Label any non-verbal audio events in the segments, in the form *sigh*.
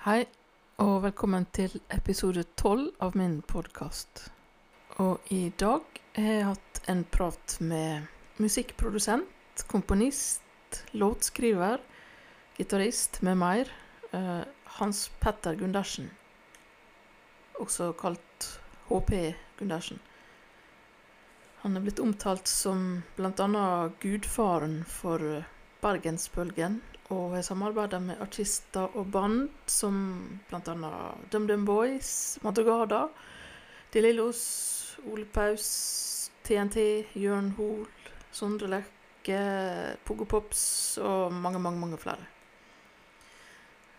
Hei, og velkommen til episode tolv av min podkast. Og i dag har jeg hatt en prat med musikkprodusent, komponist, låtskriver, gitarist med mer, eh, Hans Petter Gundersen. Også kalt HP Gundersen. Han er blitt omtalt som bl.a. gudfaren for eh, bergensbølgen, og jeg samarbeider med artister og band som bl.a. DumDum Boys, Madrugada, De Lillos, Ole Paus, TNT, Jørn Hoel, Sondre Lerche, Pogo Pops og mange, mange, mange flere.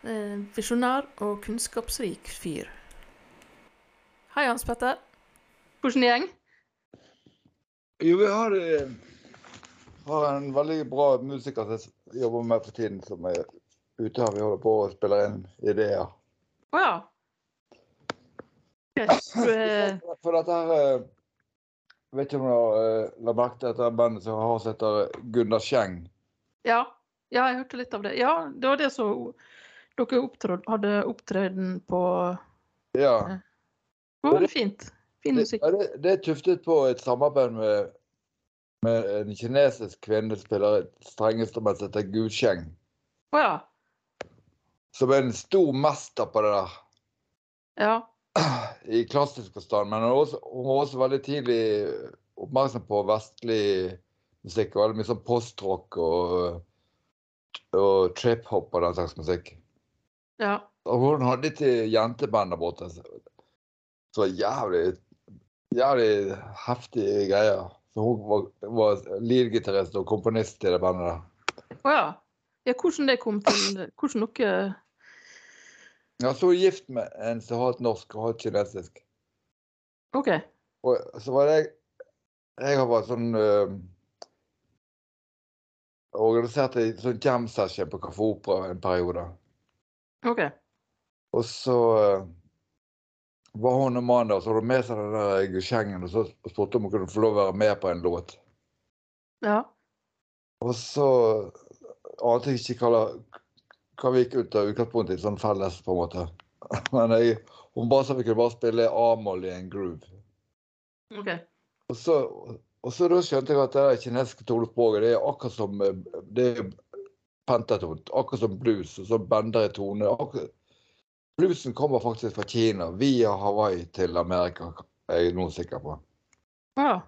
En Visjonær og kunnskapsrik fyr. Hei, Hans Petter. Hvordan gjeng? Jo, vi har, eh, har en veldig bra musiker jobber med for tiden, som er ute her. Vi holder på å spille inn ideer. Å ja. Yes, uh... For, dette her eh, Vet ikke om du har eh, la merke til dette bandet som har sett Gunnar Schjeng. Ja. ja, jeg hørte litt av det. Ja, det var det som dere opptråd, hadde opptreden på Ja. Det var veldig fint. Fin musikk. Det, det, det er tuftet på et samarbeid med, med en kinesisk kvinne spiller et strengeinstrument som heter Gu Sheng. Å ja. Som er en stor mester på det der. Ja. i klassisk forstand, men hun var, også, hun var også veldig tidlig oppmerksom på vestlig musikk. og Veldig mye sånn postrock og, og trip-hop og den slags musikk. Ja. Og hun hadde litt jenteband der borte. Så jævlig, jævlig heftige greier. Så hun var, var lead-gitarist og komponist i det bandet Å oh, ja. ja. Hvordan det kom til Hvordan dere Ja, så er hun gift med en som har et norsk og har et kinesisk. OK. Og så var det Jeg har vært sånn øh, Organiserte en sånn jam session på Kaffe Opera en periode. OK. Og så uh, var hun en mannen der, så hadde med seg den der Gusjengen, og så spurte om hun kunne få lov å være med på en låt. Ja. Og så ante jeg ikke hva, hva vi gikk ut av utgangspunktet i, sånn felles, på en måte. *laughs* Men jeg, hun ba så vi kunne bare spille A-moll i en groove. OK. Og så, og så da skjønte jeg at det kinesiske tonespråket det er akkurat som eh, det er pentatont. Akkurat som blues, og så bender i tone. Akkurat, bluesen kommer faktisk fra Kina via Hawaii til Amerika, er jeg nå sikker på. Å ja.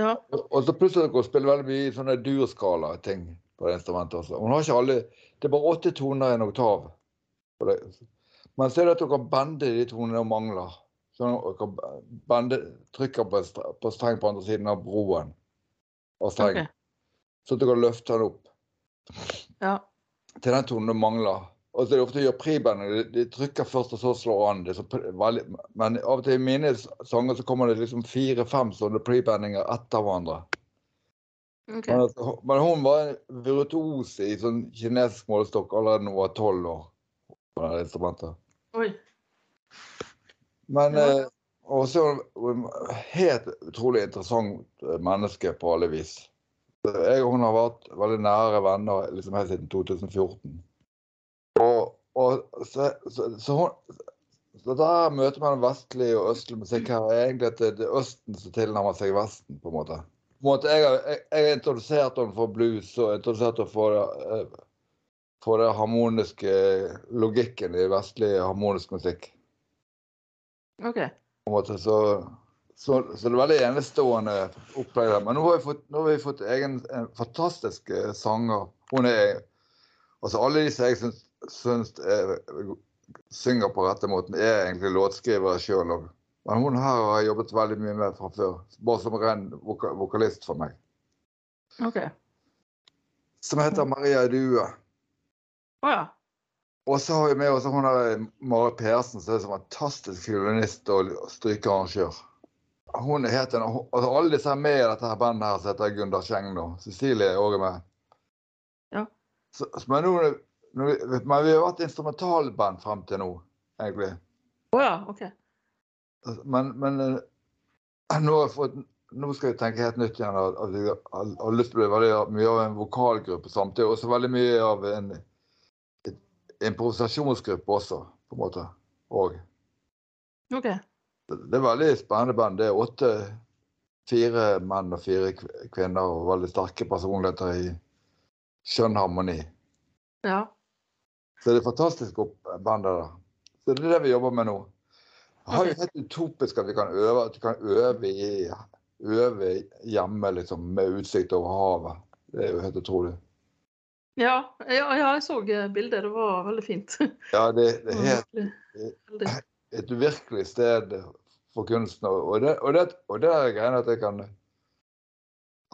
Ja. Og, så plutselig spiller hun veldig mye sånne durskala-ting på det instrumentet også. Hun har ikke alle Det er bare åtte toner i en oktav. Men så er det at hun kan bende de tonene hun mangler. Så hun kan bende, trykke på, på streng på andre siden av broen. Av streng. Okay. Så at du kan løfte den opp Ja. til den tonen du mangler. Og så er det ofte gjør pribandene. De, de trykker først, og så slår an. Det så men av og til i mine sanger så kommer det liksom fire-fem sånne prebandinger etter hverandre. Okay. Men, at, men hun var en virtuos i sånn kinesisk målestokk allerede da hun var tolv år. på det instrumentet. Oi. Men Ja. eh, hun et helt utrolig interessant eh, menneske på alle vis. Jeg og hun har vært veldig nære venner liksom helt siden 2014. Og, så, så, så hun så da møter man vestlig og østlig musikk her og egentlig at det det er Østen som tilnærmer seg Vesten, på en måte. På en måte jeg jeg, jeg introduserte introdusert henne for blues og introdusert henne for, eh, for den harmoniske logikken i vestlig harmonisk musikk. OK. på en måte, så, så, så det er veldig enestående opplegg der. Men nå har vi fått, har vi fått egen, en fantastisk eh, sanger. Hun er Altså alle de som jeg syns, syns er, synger på rette måten, er egentlig låtskrivere sjøl òg. Men hun her har jeg jobbet veldig mye med fra før. Bare som ren voka, vokalist for meg. OK. Som heter Maria Due. Å ja. Og så har vi med oss hun der Marit Persen, som er en fantastisk fiolinist og strykearrangør. Hun er helt en, altså Alle disse er med i dette her bandet her som heter Gunder Scheng nå. Cecilie er også med. Ja. Så, men, nå, men vi har vært instrumentalband frem til nå, egentlig. Å ja. OK. Men, men eh, nå, fått, nå skal jeg tenke helt nytt igjen. At jeg har, lyst til å bli veldig mye av en vokalgruppe samtidig. Og så veldig mye av en, et, improvisasjonsgruppe også, på en måte. Og Ok. det, det er veldig spennende band. Det er åtte Fire menn og fire kvinner og veldig sterke personligheter i skjønn harmoni. Ja. Så det er et fantastisk opp- band det der. Så det er det vi jobber med nå. Det er jo helt utopisk at vi kan øve, at vi kan øve, i, øve hjemme liksom, med utsikt over havet. Det er jo helt utrolig. Ja, ja, ja, jeg så eh, bildet. Det var veldig fint. *laughs* Ja, det, det er helt *clears throat* et uvirkelig sted for kunsten. Og det, og det, og det er greia at jeg kan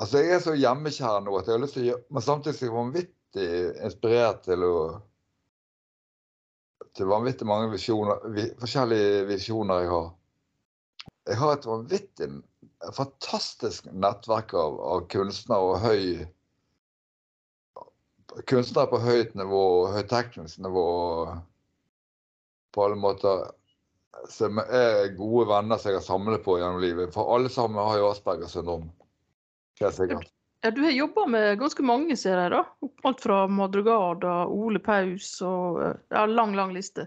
Altså, jeg er så hjemmekjær nå at jeg har lyst til å gjøre Men samtidig er jeg vanvittig inspirert til å Til vanvittig mange visjoner, vi, forskjellige visjoner jeg har. Jeg har et vanvittig fantastisk nettverk av, av kunstnere og høy Kunstnere på høyt nivå og høyteknisk nivå. På alle måter som er gode venner som jeg har samlet på gjennom livet. For alle sammen har jo Aspergers syndrom. Helt sikkert. Ja, du har jobba med ganske mange, ser jeg. da. Alt fra Madrugada, Ole Paus og eh, ja, lang, lang liste.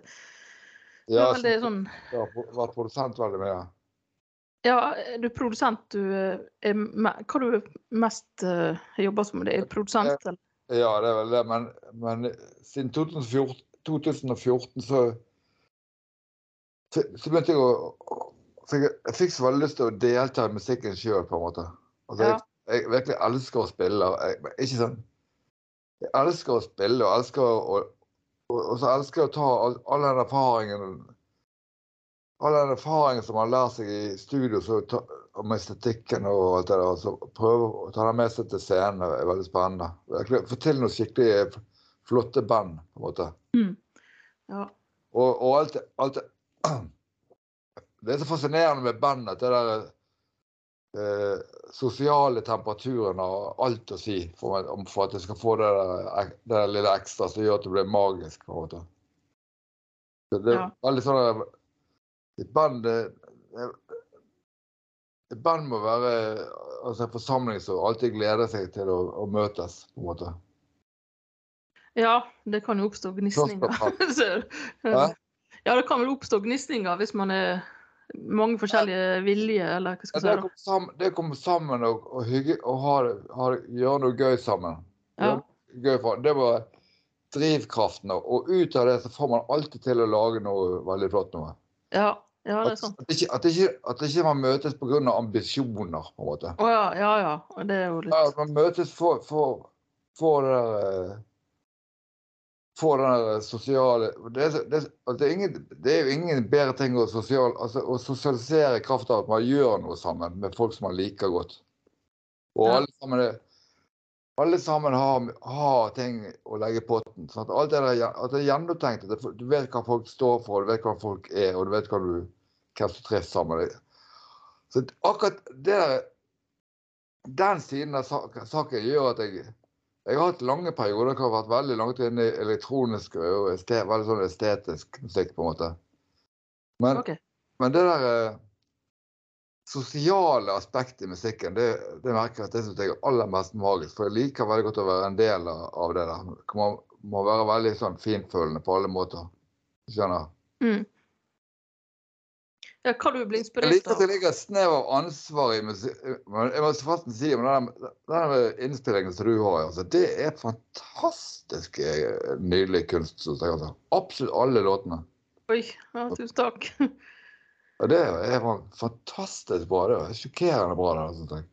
Ja, jeg veldig sånn har vært produsent veldig mye. Ja, du er produsent. Du eh, er med... Hva du mest uh, har jobba som? Det er produsent? Eller? Ja, det er vel det, men, men siden 2014, 2014 så, så så begynte jeg å så jeg, jeg fikk så veldig lyst til å delta i musikken sjøl, på en måte. Altså, Ja. jeg, jeg virkelig elsker å spille. Jeg, ikke sånn Jeg elsker å spille, og elsker å og, og så elsker jeg å ta all, all den erfaringen All den erfaringen som man lærer seg i studio så ta, om estetikken og alt det der. og Så prøve å ta det med seg til scenen er veldig spennende. Virkelig Få til noe skikkelig flotte band, på en måte. Ja. Og, og alt, det- alt det *clears throat* Det er så fascinerende med band at det der eh, sosiale temperaturen har alt å si for, for at du skal få det der, det der lille ekstra som gjør at det blir magisk. på en måte. Det, er veldig sånn Et band Et band må være altså en forsamling som alltid gleder seg til å, å møtes, på en måte. ja, det kan jo oppstå gnisninger. *laughs* Ja, det kan vel oppstå gnisninger hvis man er mange forskjellige viljer, eller hva Ja, skal det jeg å si. sammen, det å komme sammen og, og, hygge, og ha, ha, gjøre noe gøy sammen. Ja. Gøy for, det var drivkraften. Og, ut av det så får man alltid til å lage noe veldig flott noe. Ja, ja, det er At, sant. at, ikke, at, ikke, at ikke man møtes pga. ambisjoner, på en måte. Oh, ja, ja, ja. Det er jo Ja, litt at man møtes for, for, for det eh, den sosiale det er, det, er, det, er ingen, det er jo ingen bedre ting å, sosial, altså, å sosialisere i kraft av at man gjør noe sammen med folk som man liker godt. Og alle sammen alle sammen har, har ting å legge i potten. Sånn at alt er, at det er gjennomtenkt. Du vet hva folk står for, du vet hva folk er, og du vet hva du, hvem som trives sammen. med. Så akkurat det der, den siden av saken gjør at jeg jeg har hatt lange perioder hvor jeg har vært veldig langt inne i elektronisk og este, veldig sånn estetisk musikk, på en måte. Men, okay. men det der eh, sosiale aspektet i musikken, det, det merker jeg at det synes jeg er aller mest magisk. For jeg liker veldig godt å være en del av, av det der. Man må være veldig sånn finfølende på alle måter. Skjønner? Mm. Ja, hva du blir Jeg liker at av? det ligger snev av ansvar i musikk. Jeg må forresten si om den, den innspillingen som du har, altså, det er fantastisk eh, nydelig kunst. Synes jeg, altså. Absolutt alle låtene. Oi, ja, tusen takk. *laughs* Ja, det er fantastisk bra. Det er sjokkerende bra. det, synes jeg.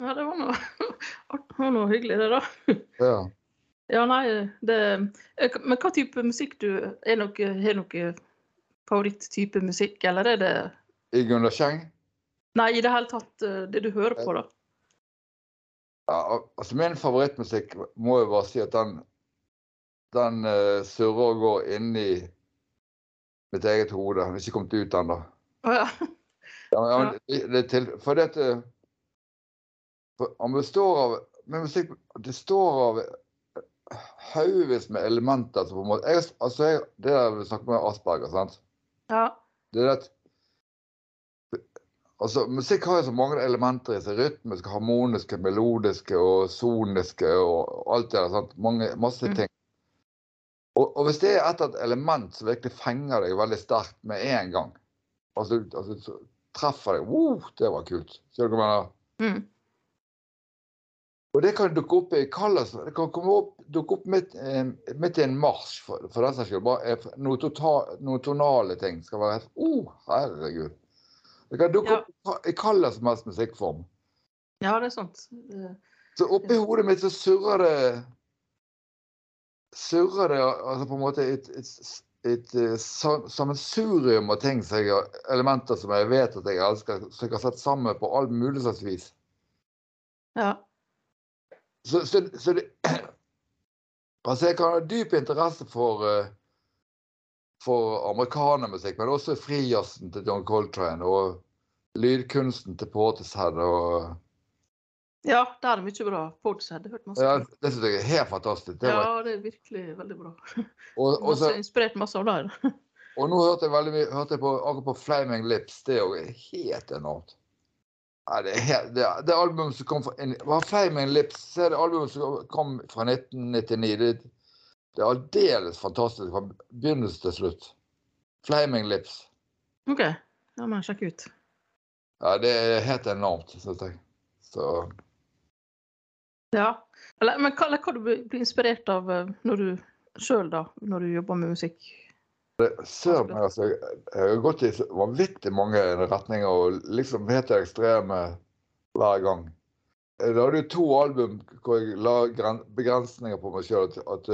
Ja, det var noe, *laughs* var noe hyggelig, det, da. Ja. Ja, nei, det Men hva type musikk du Er nok, har noe favoritttype musikk, eller er det I Gunnar Kjeng? Nei, i det hele tatt eh, det du hører på, da. Ja, altså min favorittmusikk må jeg bare si at den den uh, surrer og går inni mitt eget hode. Den har ikke kommet ut ennå. Oh, ja. Ja, men, ja, det, det til, for dette for Han består av med musikk, Det står av haugevis med elementer som på en måte jeg, altså jeg, Det der vi snakker med Asperger, sant? Ja. Det er at Altså, musikk har jo så mange elementer i seg. Rytmiske, harmoniske, melodiske og soniske og alt det der. sant? Mange, masse Mm. ting. Og, og hvis det er et, et element som virkelig fenger deg veldig sterkt med en gang, altså, altså så treffer deg wow, Det var kult. Ser du hva jeg mener? Mm. Og det kan dukke opp i Kallas, det kan komme opp, dukke opp midt, eh, i en marsj, for, for den saks skyld. Bare eh, total, noen tonale ting skal være helt oh, herregud. Det kan dukke Ja. opp i hvilken som helst musikkform. Ja, det er sant. Det- Så oppi hodet mitt så surrer det Surrer det altså på en måte et, et, et, et sammensurium av ting, som jeg, elementer som jeg vet at jeg elsker, som jeg har sett sammen på all mulig slags vis. Ja. Så, så, så det Altså, jeg kan ha dyp interesse for eh, for amerikanermusikk, men også frijazzen til John Coltrane og lydkunsten til Portishead og ja, det er mye bra. Portishead, det hørte masse ja. Det syns jeg er helt fantastisk. Det var, Ja, det er virkelig veldig bra. *laughs* og, og, så, inspirert masse av det. og nå hørte jeg veldig hørte jeg på, akkurat på Flaming Lips. Det er jo helt enormt. Ja, det, det, det albumet som kom fra var Flaming Lips, det albumet som kom fra 1999. Det, det er aldeles fantastisk fra begynnelse til slutt. Flaming Lips. OK, det må jeg sjekke ut. Ja, det er helt enormt, syns jeg. Så Ja. Eller, men hva, hva du blir blir inspirert av eh, når du sjøl, da? Når du jobber med musikk? Søren altså. Jeg har gått i vanvittig mange retninger og liksom helt ekstreme hver gang. Da hadde jo to album hvor jeg la begrensninger på meg sjøl. At,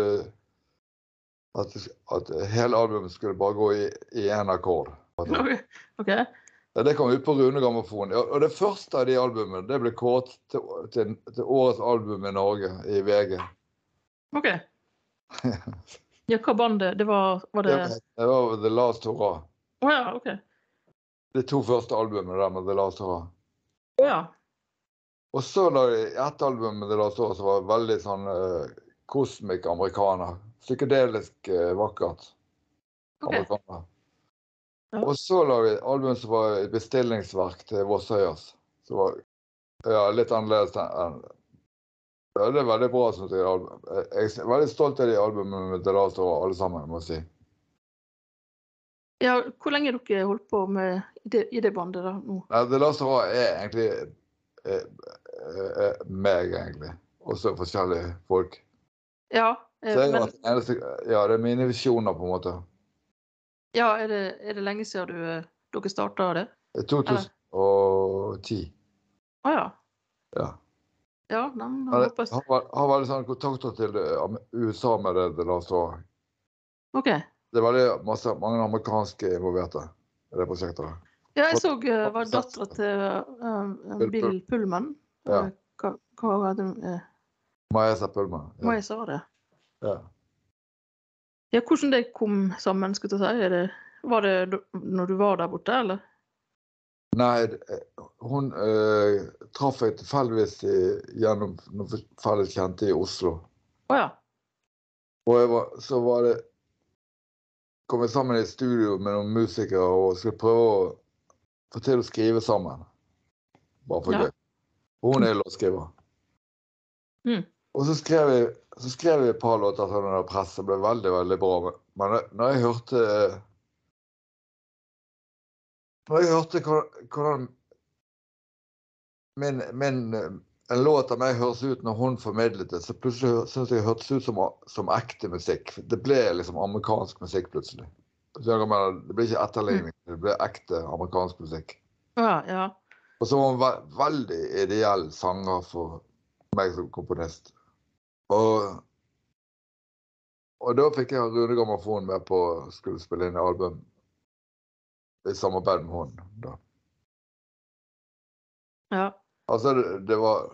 at, at, hele albumet skulle bare gå i én akkord. At- *laughs* OK. ok. Ja, det kom ut på Rune Grammofon. Og det første av de albumene det ble kåret til, til, til årets album i Norge i VG. ok. *laughs* Ja, hva bandet? Det var, var det Det, det var The Last Hurra. Oh, ja, okay. De to første albumene der med The Last Hurra. Oh, ja. Og så da, album med The Last Hurra som var veldig sånn uh, kosmisk amerikaner. Psykedelisk uh, vakkert. Okay. amerikaner. Ja. Og så la vi et album som var et bestillingsverk til Vossøyas. Som var ja, litt annerledes enn ja, Det er veldig bra, synes jeg. Jeg er veldig stolt av de albumene med The Last Hurra, alle sammen, må jeg si. Ja, hvor lenge har dere holdt på med i det, i det bandet da, nå? Nei, The Last of Us er egentlig eh, eh, eh, meg, egentlig. Også forskjellige folk. Ja, eh, men eneste, ja, det er mine visjoner, på en måte. ja, er, det, er det lenge siden du, dere starta det? Det er 2010. Å ja. Ja. Ja, nei, Jeg da har, har, har veldig sånne kontakter til eh, USA med det, The Last Hurra. OK. Det er veldig masse, mange amerikanske involverte i det prosjektet. Ja, jeg så uh, var dattera til uh, Bill Pullman. Ja. Hva, hva var det uh, Maesa Pullman. Ja. jeg sa det? Ja. Ja, hvordan det kom sammen, skulle jeg si? Det, var det når du var der borte, eller? Nei, det- hun eh, traff jeg tilfeldigvis gjennom noen felles kjente i Oslo. Å ja. Og var, så var det kom jeg sammen i et studio med noen musikere og skulle prøve å få til å skrive sammen. Bare for Ja. gøy. Og hun er låtskriver. Mm. Og så skrev, jeg, så skrev jeg et par låter sånn under press. Det ble veldig, veldig bra. Men- når- når jeg hørte Når jeg hørte hvordan min, min, en låt av meg høres ut når hun formidlet det, så plutselig syntes jeg det hørtes ut som, som ekte musikk. Det ble liksom amerikansk musikk plutselig. Det ble ikke etterligning, det ble ekte amerikansk musikk. Ja, ja. Og så var hun ve veldig ideell sanger for meg som komponist. Og, og da fikk jeg Rune Grammofon med på å skulle spille inn album i samarbeid med hun. Da. ja. Altså, det, det var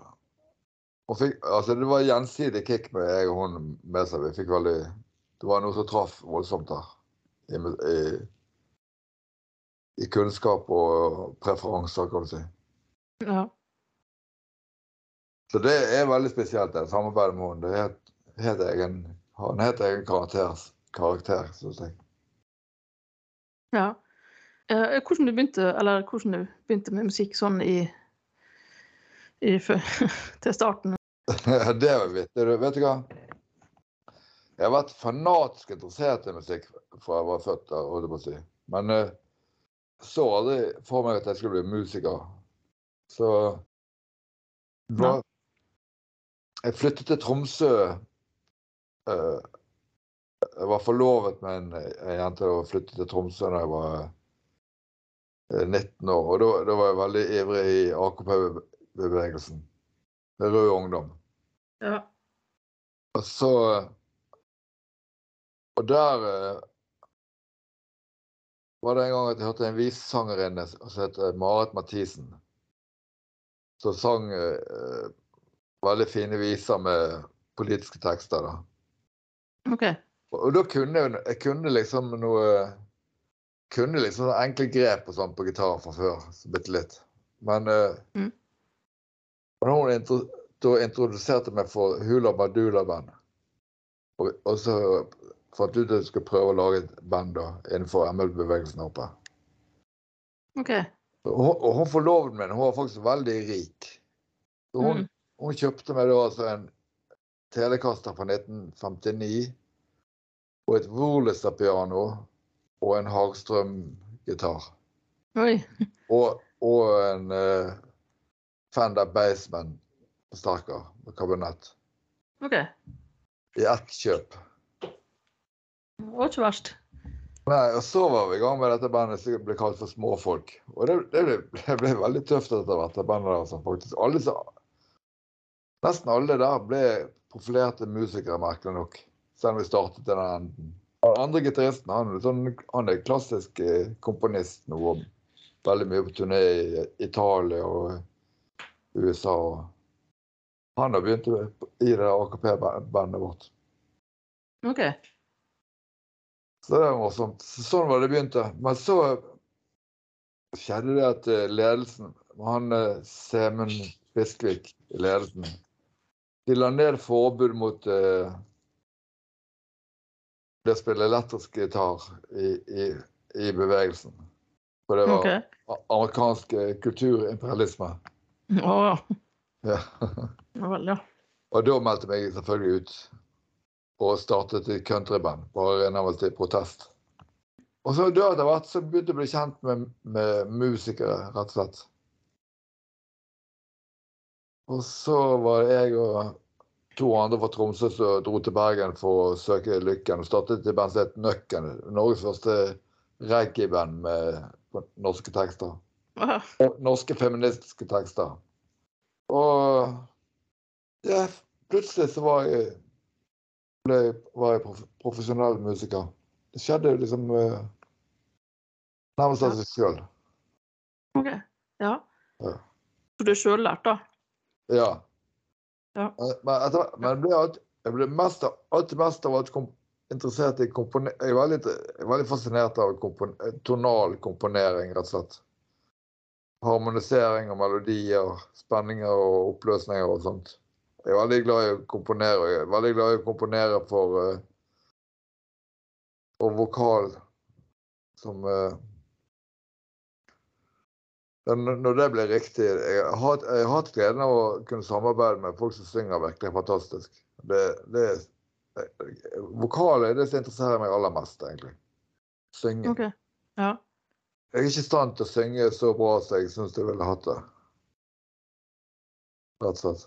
fikk, altså, det var gjensidig kick med jeg og hun med seg. Vi fikk veldig Det var noe som traff voldsomt der. I, i, i kunnskap og preferanser, kan du si. ja. Så det er veldig spesielt, det samarbeidet med henne. Det er helt, helt egen, har en helt egen karakter, karakter syns jeg. ja. Eh, hvordan du begynte, eller hvordan du begynte med musikk sånn i, i *laughs* til starten? *laughs* det var vittig. du. Vet du hva? Jeg har vært fanatisk interessert i musikk fra jeg var født. holdt jeg på å si. Men eh, så aldri for meg at jeg skulle bli musiker. Så da, Jeg flyttet til Tromsø. eh, jeg var forlovet med en, en jente og flyttet til Tromsø da jeg var 19 år. Og da, da var jeg veldig ivrig i AKP-bevegelsen. Rød Ungdom. Ja. Og så Og der eh, var det en gang at jeg hørte en vissangerinne som het eh, Marit Mathisen. Som sang eh, veldig fine viser med politiske tekster. da. OK. Og, og da kunne jeg, jeg kunne liksom noe kunne liksom enkle grep og sånn på gitar fra før. så Bitte litt. Men da Mm. og hun intro, da introduserte meg for Hula Badula Band. Og, og så fant ut at jeg skulle prøve å lage et band da, innenfor ML-bevegelsen oppe. OK. Og og hun forloveden min hun var faktisk veldig rik. Så hun, Mm. hun kjøpte meg da altså en telekaster fra 1959 og et Wurlitzer-piano og en Hagstrøm-gitar. Og, og en uh, Fender Bassman-forsterker med kabinett. OK. I ett kjøp. Det var ikke verst. Nei, og så var vi i gang med dette bandet som ble kalt for Småfolk. Og det, det, ble, det ble veldig tøft etter hvert, det bandet der. Sånn, faktisk. Alle, så, nesten alle der ble profilerte musikere, merkelig nok. Selv om vi startet i den enden. Den andre gitaristen han, sånn, han er klassisk eh, komponist nå. og Veldig mye på turné i Italia og USA. Han har begynt i det AKP-bandet vårt. OK. Så det var morsomt. Sånn var det begynte. Men så skjedde det at eh, ledelsen, han eh, Semund Fiskvik i ledelsen, de la ned forbud mot eh, det å spille elektrisk gitar i, i, i bevegelsen. For det var okay. amerikansk eh, kulturimperialisme. Å ja. Ja. Ja vel, ja. Og da meldte jeg meg selvfølgelig ut og startet et countryband. Bare nærmest til protest. Og så da etter hvert så begynte jeg å bli kjent med, med musikere, rett og slett. Og så var det jeg og to andre fra Tromsø som dro til Bergen for å søke lykken. Og startet i band som het Nøkken. Norges første reggae-band med norske tekster. Og norske feministiske tekster. Og ja, plutselig så var jeg, ble, var jeg prof profesjonell musiker. Det skjedde liksom uh, nærmest av seg sjøl. OK. Ja. Ja. Så du er sjøllært, da? Ja. Men, etter, men ble, alt, jeg ble mest, alltid mest av alt interessert i komponering. Jeg er veldig, jeg er fascinert av kompon tonal komponering, rett og slett. Harmonisering og melodier, spenninger og oppløsninger og sånt. Jeg er veldig glad i å komponere. Jeg er veldig glad i å komponere for eh, for vokal som eh, Når det blir riktig Jeg har hatt- jeg har hatt gleden av å kunne samarbeide med folk som synger virkelig fantastisk. Det, det, vokal er det som interesserer meg aller mest, egentlig. Synging. Okay. Ja. Jeg er ikke i stand til å synge så bra som jeg syns jeg ville hatt det. Rett og slett.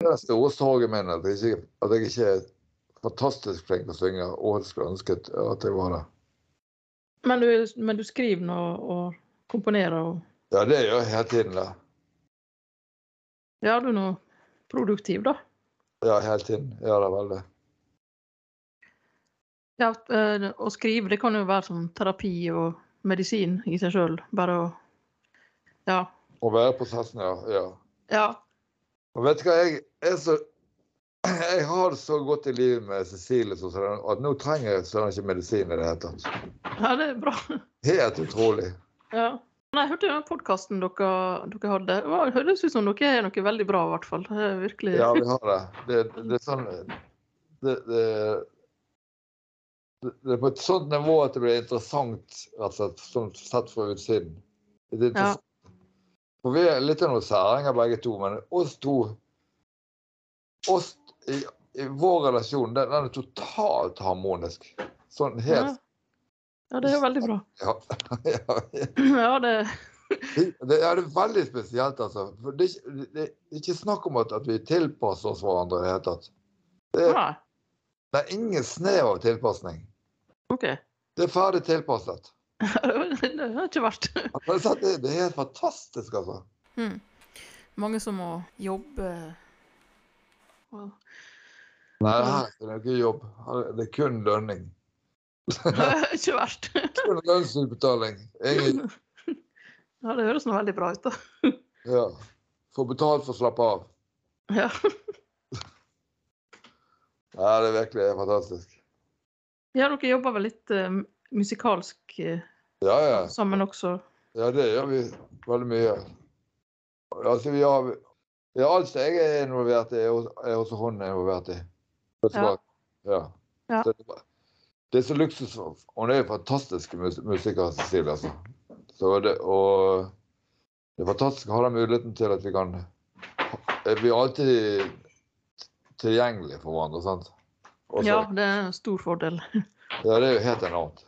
Det er den store sorgen min, at jeg ikke, at jeg ikke er fantastisk flink til å synge, og jeg skulle ønsket at jeg var det. Men du, men du skriver nå og komponerer og Ja, det gjør jeg hele tiden. da. Gjør du noe produktiv, da. Ja, hele tiden. Gjør det veldig. Ja, eh, å skrive det kan jo være som terapi og medisin i seg sjøl. Bare å Ja. Å være i prosessen, ja. ja. Ja. Og vet du hva, jeg er så *clears throat* Jeg har det så godt i livet med Cecilie sånn at nå trenger jeg ikke medisin i det hele tatt. ja, det er bra. *laughs* Helt utrolig. Ja. Nei, jeg hørte den podkasten dere, dere hadde. Det høres ut som dere er noe veldig bra, i hvert fall. Det virkelig Ja, vi har det. Det, det er sånn det, det, det, er på et sånt nivå at det blir interessant, rett slett, sånn sett fra utsiden. Det er ja. For vi er litt av noen særinger begge to, men oss to oss, i, i vår relasjon, den, den er totalt harmonisk. Sånn helt ja, det er jo veldig bra. Ja, *laughs* ja, Ja, det det, det er veldig spesielt, altså. For det, ikke- det er ikke snakk om at, at vi tilpasser oss hverandre i det hele tatt. Det, er- det er ingen snev av tilpasning. OK. Det er ferdig tilpasset. *laughs* det har ikke vært. Du Det, det er helt fantastisk, altså. Hmm. Mange som må jobbe Wow. Nei, det er ikke jobb. Det er kun lønning. *laughs* Ikke verst. Full lønnsutbetaling. Ingen Ja, det høres nå veldig bra ut, da. *laughs* Ja. Få betalt for å slappe av. Ja. *laughs* Ja, det er virkelig fantastisk. ja, dere jobber vel litt uh, musikalsk uh, Ja, ja. sammen også? Ja, det gjør vi veldig mye. Altså, vi har ja, Alt som jeg er involvert i, er også- er hun involvert i. Ja. Ja. Ja. Så det, det er så luksus. Hun er jo fantastisk mus musiker, Cecilie. Altså. Så det, og det er fantastisk å ha den muligheten til at vi kan Vi er alltid tilgjengelige for hverandre. sant? Også, Ja, det er en stor fordel. *laughs* ja, det er jo helt enormt.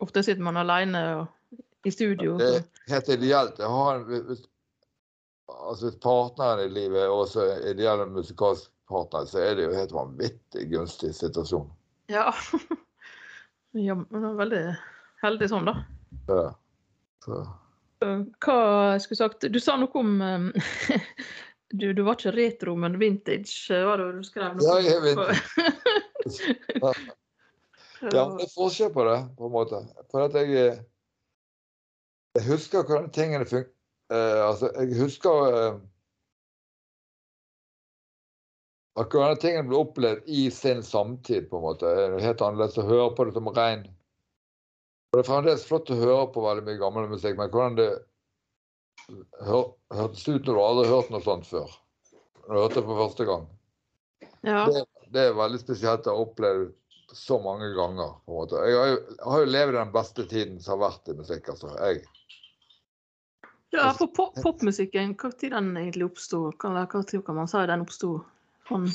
Ofte sitter man alene og, i studio. Det er helt ideelt. Jeg har en, hvis, altså hvis partneren i livet er også ideell musikalsk partner, så er det jo helt vanvittig gunstig situasjon. Ja. *laughs* ja, men det er veldig heldig sånn, da. Ja. Så, Eh, Hva jeg skulle sagt Du sa noe om eh, *laughs* du, du var ikke retro, men vintage. eh, Var det du skrev noe Ja, jeg er vintage. *laughs* Ja. ja, det er forskjell på det, på en måte. For at jeg Jeg husker hvordan tingene funker. Eh, altså, jeg husker eh, at denne tingene ble opplevd i sin samtid, på en måte. Det er helt annerledes å høre på det som regn. Og Det er fremdeles flott å høre på veldig mye gammel musikk, men hvordan det hør, hørtes ut når du aldri har hørt noe sånt før. Når du hørte det for første gang. ja. Det, det er veldig spesielt å ha opplevd så mange ganger. på en måte. Jeg har jo, har jo levd den beste tiden som har vært i musikk. altså. Jeg, ja, for pop popmusikken, når den egentlig oppsto? Hva hva kan man sa den oppsto? Sånn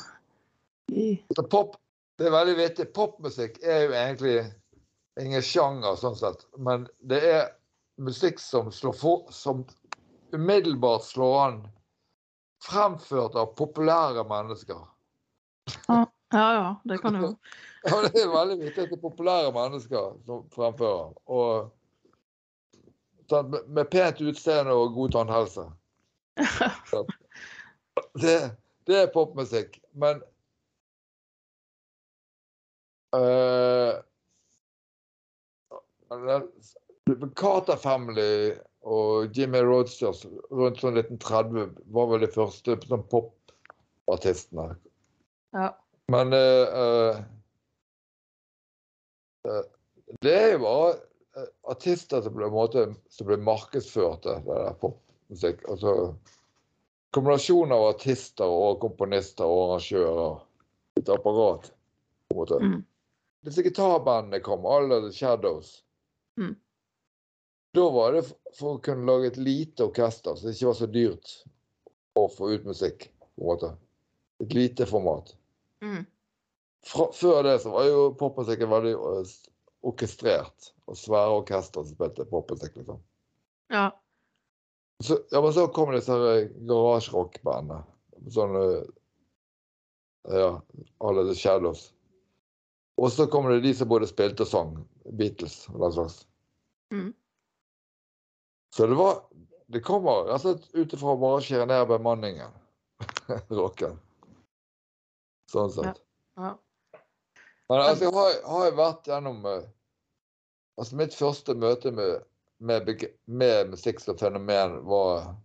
i så pop, det er veldig vittig. Popmusikk er jo egentlig ingen sjanger, sånn sett. Men det er musikk som slår for, som umiddelbart slår an. Fremført av populære mennesker. Ja, ja, det kan jo *laughs* Ja, det er veldig viktig at det er populære mennesker som fremfører. Og med pent utseende og god tannhelse. *laughs* Det, det er popmusikk. Men uh, Carter Family og Jimmy Rodgers rundt sånn 1930 var vel de første sånn popartistene. Ja. Men uh, eh, det er jo bare artister som ble, måte, som ble markedsført, det der popmusikk. Altså kombinasjon av artister og komponister og arrangører. Et apparat, på en måte. Mm. Disse gitarbandene kom, alle The Shadows. Mm. Da var det for å kunne lage et lite orkester, så det ikke var så dyrt å få ut musikk. på en måte. Et lite format. Mm. Fra, før det så var jo popmusikken veldig øh, orkestrert. Og svære orkester som spilte popmusikk, liksom. Ja. Så, ja, men så kom disse garasjerockbandene. Sånn øh, Ja, alle The Shadows. Og så kom det de som både spilte og sang. Beatles og den slags. Mm. Så det var Det kommer rett og slett ut ifra å bare skjære ned bemanningen. *laughs* Rocken. Sånn sett. ja. Men altså, jeg har, har jeg vært gjennom eh, Altså, mitt første møte med, med, med musikk som fenomen var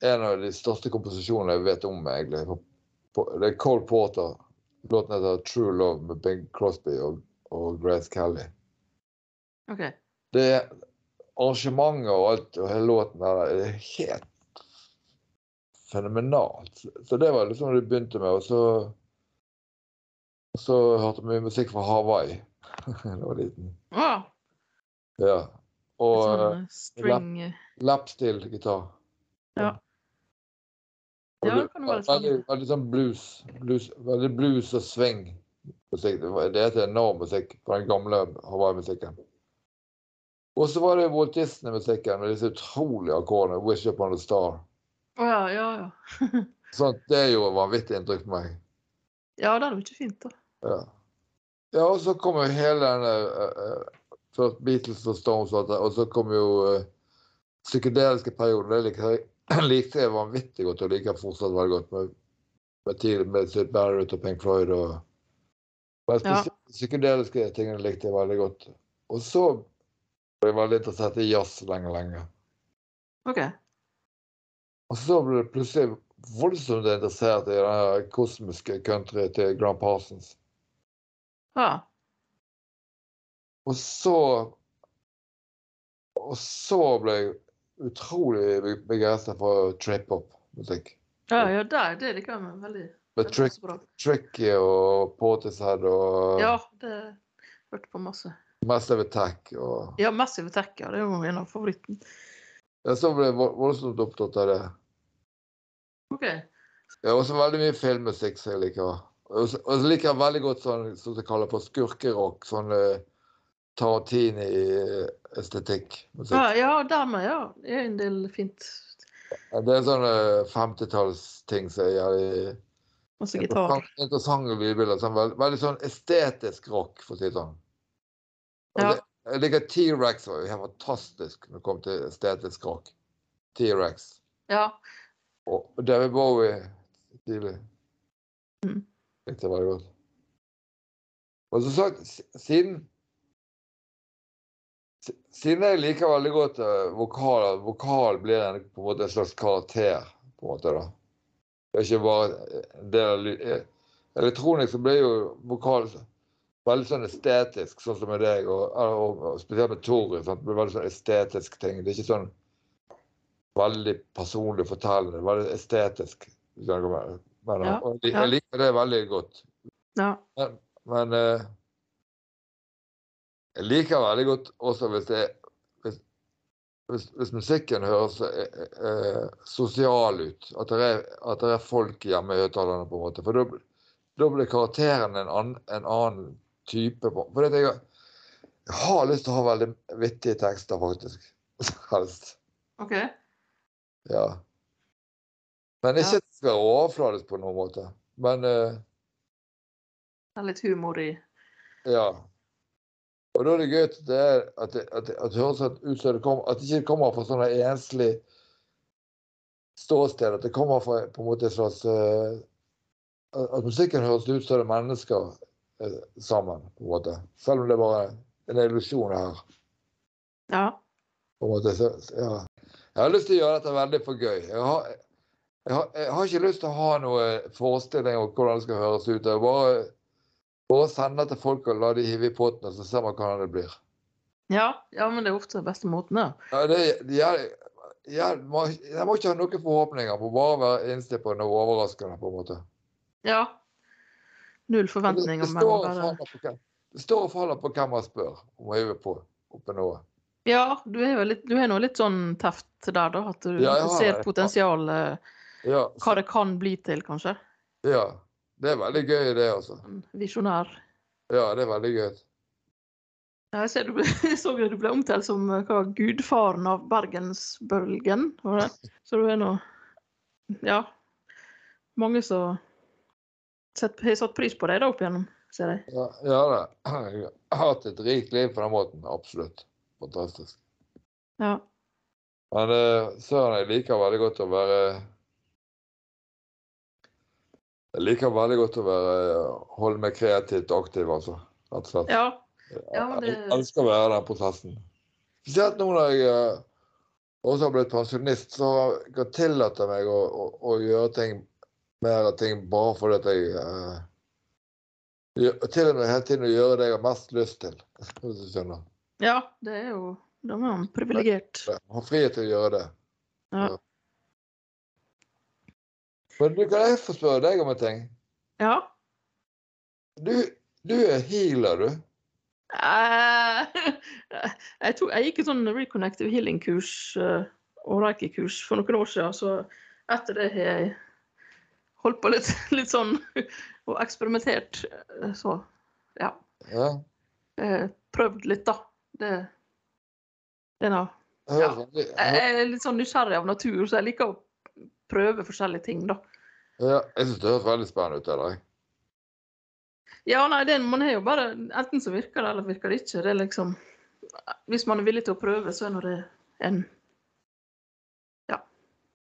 en av de største komposisjonene jeg vet om, egentlig. På, på, det er Cole Porter. Låten heter 'True Love' med Bing Crosby og, og Grace Kelly. Okay. Det er arrangementet og alt, og hele låten der, det er helt fenomenalt. Så det var liksom det det begynte med. Og så, og så hørte vi musikk fra Hawaii *laughs* da jeg var liten. Ah, Ja. Og sånn uh, eh, string eh, lapsteel-gitar. Ja. Ja, det kan jo være veldig, sånn. veldig sånn blues, blues. Veldig blues og swing. musikk. Det er et enormt enorm musikk fra den gamle Hawaii-musikken. Og så var det Walt Disney-musikken med disse utrolige akkordene. 'Wish Upon a Star'. Å ja, ja, ja. *laughs* Sånt, det gjorde vanvittig inntrykk på meg. Ja, det er jo ikke fint, da. Ja. ja, og så kom jo hele denne uh, Først Beatles og Stones, og så kom jo uh, psykedeliske perioder. Det *clears throat* likte jeg, vanvittig godt, og liker fortsatt veldig godt. Med, med, med Sid Barrett og Pink Floyd. og men Ja. psykedeliske tingene likte jeg veldig godt. Og så ble jeg veldig interessert i jazz lenge, lenge. Okay. Og så ble det plutselig voldsomt interessert i den kosmiske country til Grand Parsons. Ja. Og så Og så ble jeg utrolig begeistra for trip-hop-musikk. Ja, ja det, det liker jeg veldig. Med trick. Tricky og Portishead og Ja, det hørte på masse. Massive Attack. Og Ja, Massive Attack, ja. Det er jo en av favorittene. jeg så ble jeg voldsomt opptatt av det. OK. Ja, også veldig mye filmmusikk som jeg liker. Og så så liker jeg veldig godt sånn som de kaller for skurkerock. Sånn uh, Tarantini-estetikk. Ja, ja dermed, ja. Det er en del fint. Det er sånne 50-tallsting som er jævlig Masse gitar. Interessant- Interessante lydbilder. Sånn, veld, veldig sånn estetisk rock, for å si det sånn. Ja. det, jeg liker T-rex var jo fantastisk når det kom til estetisk rock. T-rex. Ja. Og David Bowie tidlig. Mm. Likte jeg veldig godt. Og som sagt, siden Siden jeg liker veldig godt uh, vokal, vokal blir en, på en måte en slags karakter. på en måte da. Det er ikke bare del av lyd. eh, Elektronisk så blir jo vokal veldig sånn estetisk, sånn som med deg, og, og, og spesielt med Tore. Sant? Det blir veldig sånn estetisk ting. Det er ikke sånn veldig personlig fortellende. Veldig estetisk. jeg. Ja, jeg, ja. jeg liker det veldig godt. Ja. Men, men eh, jeg liker veldig godt også hvis det hvis, hvis, hvis musikken høres eh, eh, sosial ut. At det, er, at det er folk hjemme i høyttalerne, på en måte. For da, blir karakteren en, annen- en annen type. For jeg, jeg har lyst til å ha veldig vittige tekster, faktisk. *laughs* Helst. OK. Ja. Men ikke Ja. at det skal være overfladisk på noen måte. Men eh, Det er litt humor i Ja. Og da er det gøy at det, er, at det, at det, at det høres ut som det kommer, at det ikke kommer fra sånn enslig ståsted. At det kommer fra på en måte et slags uh, At musikken høres ut som det er mennesker uh, sammen, på en måte. Selv om det er bare en illusjon her. Ja. på en måte. Så, ja. Jeg har lyst til å gjøre dette veldig for gøy. Jeg har, jeg har, jeg har ikke lyst til å ha noe forestilling om hvordan det skal høres ut. Jeg bare, bare sende til folk og la de hive i potten, og så ser man hvordan det blir. Ja, ja, men det er ofte den beste måten, ja. Ja, det, jeg, jeg, må, jeg må ikke ha noen forhåpninger, må bare være innstilt på noe overraskende. på en måte. Ja. Null forventninger, det, det, står og bare det står og faller på hvem man spør om å hive på oppi noe. Ja, du er litt, du er nå litt sånn teft der, da. At du Ja, har ser det. potensialet, Ja, hva det kan bli til, kanskje. ja, det er veldig gøy, det, altså. Visjonær. Ja, det er veldig gøy. Ja, Jeg ser du ble, *laughs* så du ble omtalt som eh, hva, gudfaren av bergensbølgen. Så du er nå Ja. Mange som har satt pris på deg da opp igjennom, ser jeg. Ja, ja da. Jeg har hatt et rikt liv på den måten. Absolutt. Fantastisk. Ja. Men uh, søren, jeg liker veldig godt å være Jeg liker veldig godt å være holde meg kreativt aktiv, altså. Rett og slett. ja. ja, det- Jeg elsker å være i den prosessen. Spesielt nå når jeg eh, også har blitt pensjonist, så jeg kan tillate meg å, å, å gjøre ting mer av ting bare fordi at jeg uh, Til og med hele tiden å gjøre det jeg har mest lyst til, hvis du skjønner. ja, det er jo Da er man privilegert. Ha frihet til å gjøre det. Ja. Men du, kan jeg få spørre deg om en ting? ja. Du, du er healer, du. Uh, *laughs* jeg, tog, jeg gikk et sånn reconnective healing-kurs uh, og reiki-kurs for noen år siden, så etter det har jeg holdt på litt, *laughs* litt sånn og eksperimentert. eh, Så ja. Ja. Uh, Prøvd litt, da. Det, det er noe. Ja. Jeg er litt sånn nysgjerrig av natur, så jeg liker å prøve forskjellige ting, da. Ja, jeg syns det høres veldig spennende ut. Eller? Ja, nei, det, man er jo bare Enten så virker det, eller virker det ikke. Det er liksom Hvis man er villig til å prøve, så er nå det en Ja.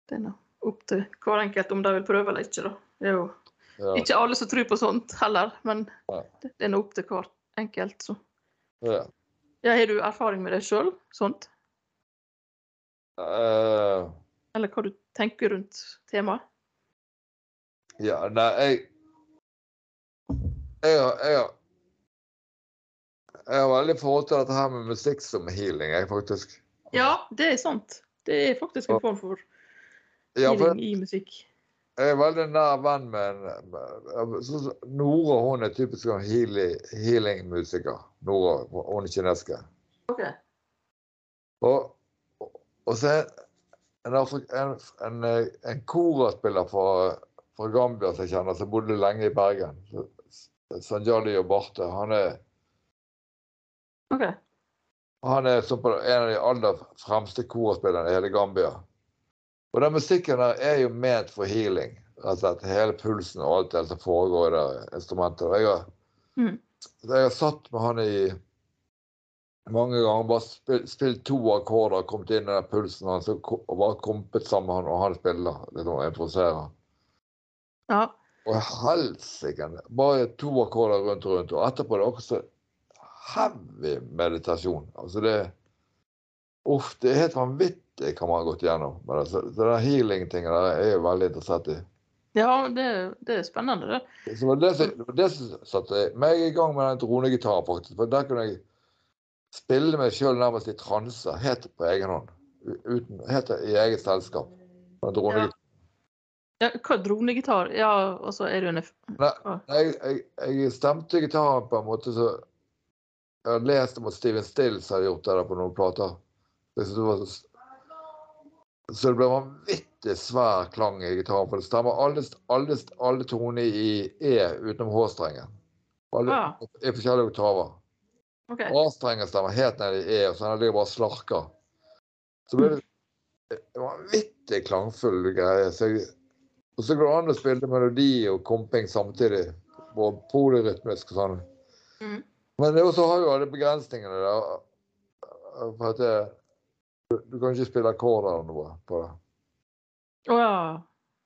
Det er nå opp til hver enkelt om de vil prøve eller ikke, da. Det er jo Ja. ikke alle som tror på sånt heller, men ja. det det er nå opp til hver enkelt, så. Ja. Ja, har du erfaring med det sjøl, sånt? Eh, Eller hva du tenker rundt temaet? ja, nei, jeg Jeg har jeg, har- jeg har veldig forhold til dette her med musikk som healing, jeg, faktisk. Ja, det er sant. Det er faktisk en form for Ja, for healing i musikk. jeg er veldig nær venn med sånn Nora hun er typisk en healing- healing-musiker. Nora, hun er kinesisk. OK. Og, og, og så er en, en, en, en koraspiller fra, fra Gambia som jeg kjenner, som bodde lenge i Bergen. Sanjali og Barthe. Han er, okay. han er som på en av de aller fremste koraspillerne i hele Gambia. Og den musikken der er jo ment for healing. og slett. Hele pulsen og alt det som foregår i det instrumentet. Jeg har, Mm. jeg har satt med han i mange ganger, bare spilt, spilt to akkorder, kommet inn i den pulsen hans og og bare kompet sammen han, og han spiller. Liksom, improviserer. Ja. Og helsike! Bare to akkorder rundt og rundt. Og etterpå er det også heavy meditasjon. Altså det Uff, det er helt vanvittig hva man har gått igjennom. Men altså, det der healing-tingen der er jeg jo veldig interessert i. Ja, det, det er spennende, det. Så det det det det som satte meg i gang med den dronegitaren, faktisk. For der kunne jeg spille meg sjøl nærmest i transe, helt på egen hånd. Uten, helt i eget selskap. Med dronegitaren. Ja, hva dronegitar? Ja, og så er jo en F... Nei, jeg, jeg, jeg stemte gitaren på en måte så Jeg har lest om at Steven Stills hadde gjort det på noen plater. Det var så, så det ble vanvittig svær klang i gitaren. For det stemmer alle, alle, alle toner i E utenom H-strengen. Alle Ja. i forskjellige oktaver. OK. A-strengen stemmer helt ned i E, og så ligger bare slarker. Så ble det en vanvittig klangfull greie. Så jeg, og så går det an å spille melodi og komping samtidig. Og polyrytmisk og sånn. Mm. Men det også har jo alle begrensningene der. For at det, du, kan ikke spille akkorder eller noe på det. Å ja.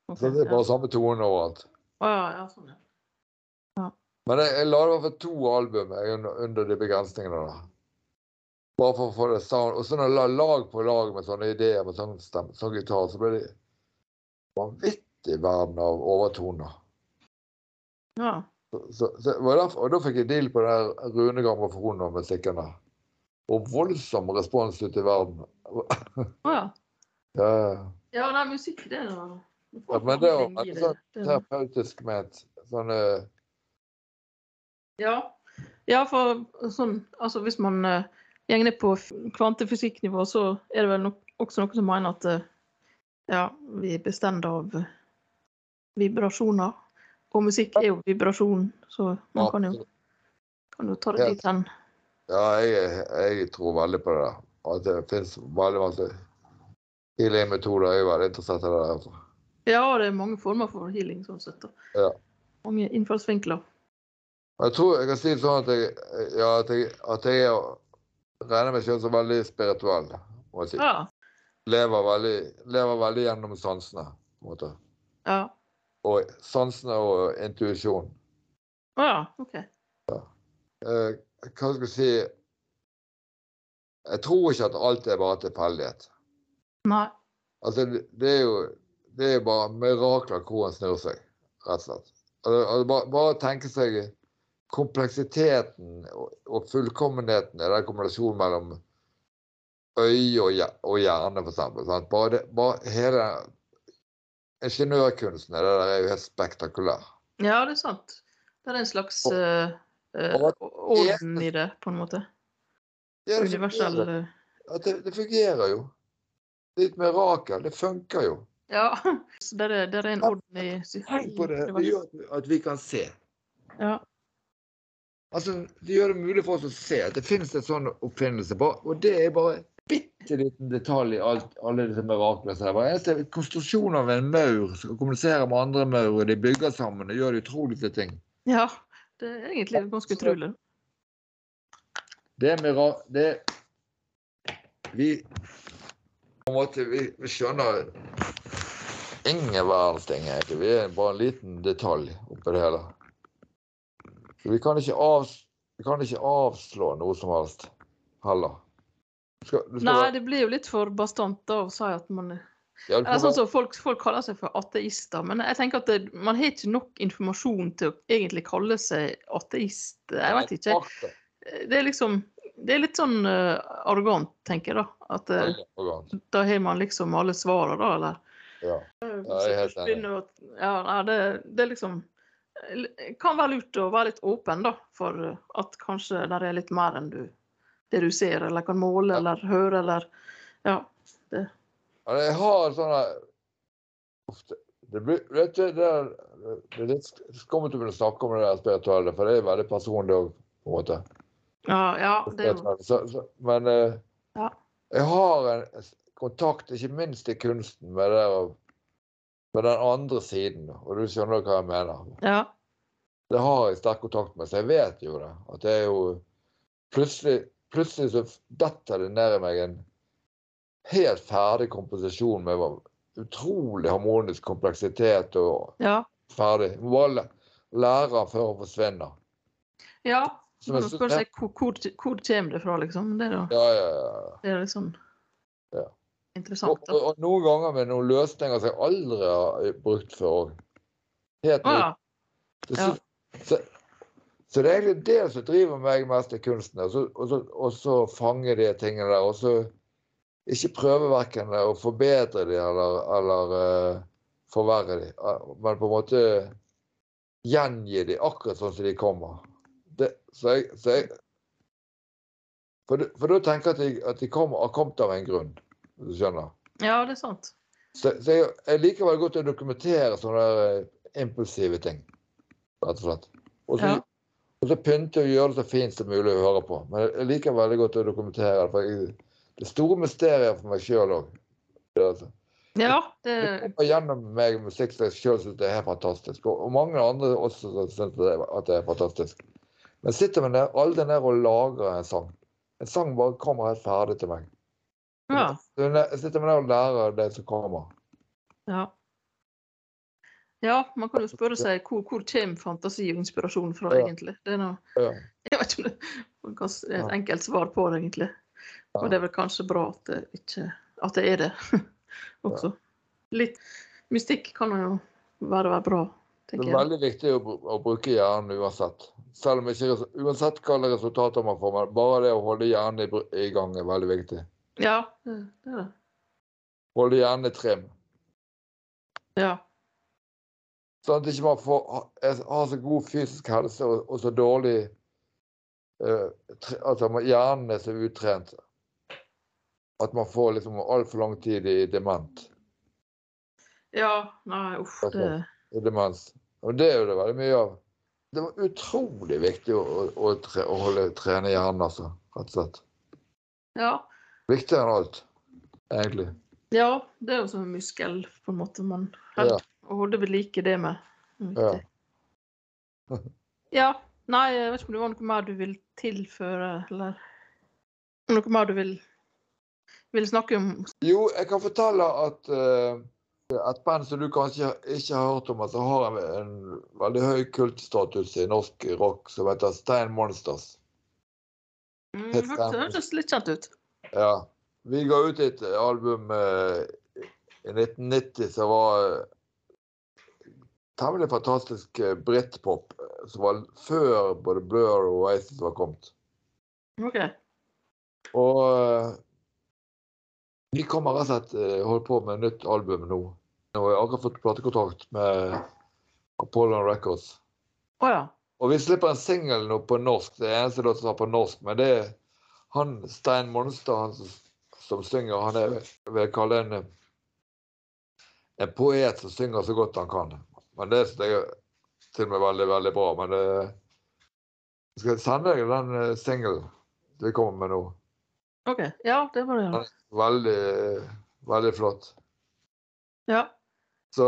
Okay, Så det er ja. bare samme tone overalt. Å ja, ja, sånn, ja. Men jeg, jeg la i hvert fall to album under, under de begrensningene da. Bare for å få det sound. Og så når jeg la lag på lag med sånne ideer med sånn, stemme, sånn gitar, så ble det vanvittig verden av overtoner. Ja. Så, så, så, derfor, og da fikk jeg deal på den Rune grammofonen og musikken der. Og voldsom respons ute i verden. *laughs* Å ja. Ja, Ja, nei, musikk, det er Ja, men det er jo terapeutisk med et sånn Det er noe- terapeutisk ment. Sånn eh, Ja. ja, for sånn Altså hvis man uh, går ned på kvantefysikknivå, så er det vel no også noen som mener at uh, ja, vi er bestemt av uh, vibrasjoner. Og musikk er jo vibrasjon, så man kan jo, kan jo ta det dit hen. Ja, jeg, jeg tror veldig på det. At det finnes veldig masse healing-metoder. Jeg er veldig interessert i det altså. Ja, det er mange former for healing sånn sett. Ja. Mange innfallsvinkler. Jeg tror jeg kan si det sånn at jeg, ja, at jeg, at jeg er- regner meg selv som veldig spirituell. må jeg si. Ja. Lever veldig, lever veldig gjennom sansene. på en måte. Ja. Og sansene og intuisjon. Å ja, OK. Eh, hva skal jeg si Jeg tror ikke at alt er bare tilfeldighet. Nei. Altså, det, det er jo det er bare mirakler hvor en snur seg, rett og slett. Altså, altså, bare, bare tenke seg kompleksiteten og, fullkommenheten i den kombinasjonen mellom øye og, og hjerne, for eksempel. Sant? Bare, bare hele ingeniørkunsten det er jo helt spektakulær. Ja, det er sant. Det er en slags Og- uh, orden i det, på en måte. Ja, det fungerer. eh, det, det fungerer jo. Det er et mirakel. Det funker jo. Ja. *laughs* Så det er, det er en orden i Tenk på det. Det gjør at vi kan se. Ja. Altså, Det gjør det mulig for oss å se at det finnes en sånn oppfinnelse. på, Og det er bare en bitte liten detalj i alt, alle disse miraklene. Det er. Eneste konstruksjon av en maur som kommuniserer med andre maur, og de bygger sammen og gjør de utroligste ting. ja. Det er egentlig ganske utrolig. Det er mirak... Det Vi på en måte, vi, vi skjønner ingen verdens ting, egentlig. Vi er bare en liten detalj oppi det hele. Så vi kan ikke, av, vi kan ikke avslå noe som helst heller. Du skal, du skal, Nei, det blir jo litt for bastant da å si at man er ja, Eller sånn som folk, folk kaller seg for ateister, men jeg tenker at det, man har ikke nok informasjon til å egentlig kalle seg ateist. Jeg vet ikke. Det er liksom Det er litt sånn uh, arrogant, tenker jeg, da. At uh, da har man liksom alle svarene, da, eller? Ja. jeg er helt enig. Ja, det, det er liksom kan være lurt å være litt åpen, da, for eh, at kanskje det er litt mer enn du, det du ser, eller kan måle, eller høre, eller Ja. Det. Jeg har sånne ofte, det, blir, vet du, det, er, det er litt skummelt å begynne å snakke om det der spirituelle, for det er veldig personlig òg, på en måte. Ja, ja det Så, så, men eh, Ja. jeg har en kontakt, ikke minst i kunsten, med, det, å- med den andre siden. Og du skjønner hva jeg mener. Ja. Det har jeg sterk kontakt med, så jeg vet jo det. At det er jo Plutselig, plutselig så detter det ned i meg en helt ferdig komposisjon med utrolig harmonisk kompleksitet og Ja. ferdig. Må bare læ- lære den før den forsvinner. ja. Man må seg hvor, hvor, hvor kommer det fra, liksom. Det er, da, Ja, ja, ja. det er Ja. Interessant. Og, og, noen ganger med noen løsninger som jeg aldri har brukt før. Helt ah, nytt. Det Ja. Så, så det er egentlig det som driver meg mest i kunsten. Og så, og så, og så fange de tingene der. Og så ikke prøve verken å forbedre de eller, eller uh, forverre de, men på en måte gjengi de akkurat sånn som de kommer. Det, så jeg, så jeg for, for da tenker jeg at de, at de kommer, har kommet av en grunn. Du skjønner? ja, det er sant. Så, så jeg, jeg liker veldig godt å dokumentere sånne der, eh, impulsive ting, rett og slett. Og så, Ja. og så pynte og gjøre det så fint som mulig å høre på. Men jeg liker veldig godt å dokumentere det. For jeg, det store mysterier for meg sjøl òg. Altså. Ja, Det det kommer gjennom meg musikk som jeg sjøl syns er helt fantastisk. Og, og mange andre også syns at det er fantastisk. Men sitter vi ned, aldri der og lagrer en sang. En sang bare kommer helt ferdig til meg. Ja. Sitter sitter ned og lærer det som kommer. Ja. Ja, man kan jo spørre seg hvor, hvor kommer fantasi og inspirasjon fra, Ja. egentlig. Det er noe, jeg vet ikke om det man er et enkelt svar på det, egentlig. Og det er vel kanskje bra at det, ikke, at det er det *laughs* også. Litt mystikk kan jo være, være bra, Det er veldig viktig å, å bruke hjernen uansett. Selv om ikke, Uansett hva resultater man får, men bare det å holde hjernen i, i gang er veldig viktig. Ja, det, det er hjernen trim. Ja. Sånn at ikke man får, ha- er- har så god fysisk helse og, og så dårlig uh, tre, Altså hjernen er så utrent at man får liksom altfor lang tid i dement. ja, nei, uff. Det, I demens. Og det er jo det veldig mye av. Det var utrolig viktig å, å, å, tre, å holde, trene hjernen, altså. Rett og slett. ja. Viktigere enn alt, egentlig. ja, det er jo som en muskel, på en måte. Man Ja. holder holde ved like det med. Ja. Ja. Nei, jeg vet ikke om det var noe mer du vil tilføre, eller noe mer du vil, vil snakke om? Jo, jeg kan fortelle at uh, et band som du kanskje ikke har hørt om, altså har en, en veldig høy kultstatus i norsk rock, som heter Stein Monsters. Mm, det hørtes litt kjent ut. Ja. Vi ga ut et album eh, i 1990 som var eh, temmelig fantastisk eh, britpop, eh, som var før både Blur og Oasis var kommet. OK. Og vi kommer rett og slett holde på med nytt album nå. Jeg har akkurat fått platekontakt med Apollo Records. Oh, ja. Og vi slipper en singel nå på norsk. Det er eneste låt som er på norsk. Men det er han Stein Monstad han som, som synger. Han er vil jeg kalle en, en poet som synger så godt han kan. Men det jeg er til og med veldig, veldig bra. Men det, jeg skal sende deg den eh, singelen vi kommer med nå. OK. Ja, det må du gjøre. Veldig, veldig flott. Ja. Så,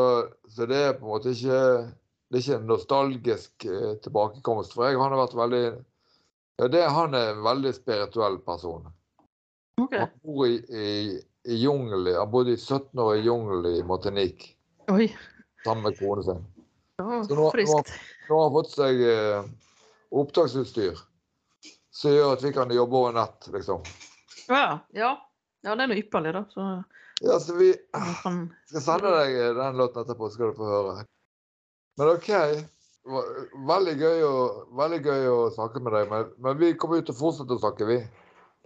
så det er på en måte ikke det er ikke en nostalgisk eh, tilbakekomst. For jeg han har vært veldig ja, det, Han er en veldig spirituell person. Okay. Han bor i, i, i jungelen. Han bodde i 17 år i jungelen i Martinique Oi. sammen med kona sin. Ja, Så nå- friskt. Nå har han fått seg eh, opptaksutstyr som gjør at vi kan jobbe over nett, liksom. Ja, ja. ja, det er noe ypperlig, da. Så Ja, så vi skal sende deg eh, den låten etterpå, så skal du få høre. Men OK. Veldig gøy å, veldig gøy å snakke med deg, men, men vi kommer jo til å fortsette å snakke, vi.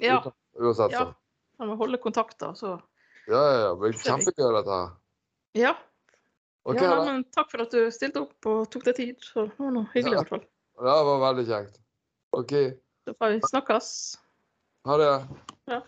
Ja. Uten- Uansett, ja. Man må holde kontakter, så Ja, ja, ja. Det blir kjempegøy, dette her. Ja. Okay, ja men takk for at du stilte opp og tok deg tid. Så det var noe hyggelig, i hvert fall. Det var veldig kjekt. OK. Da får vi snakkes. Ha det. Ja.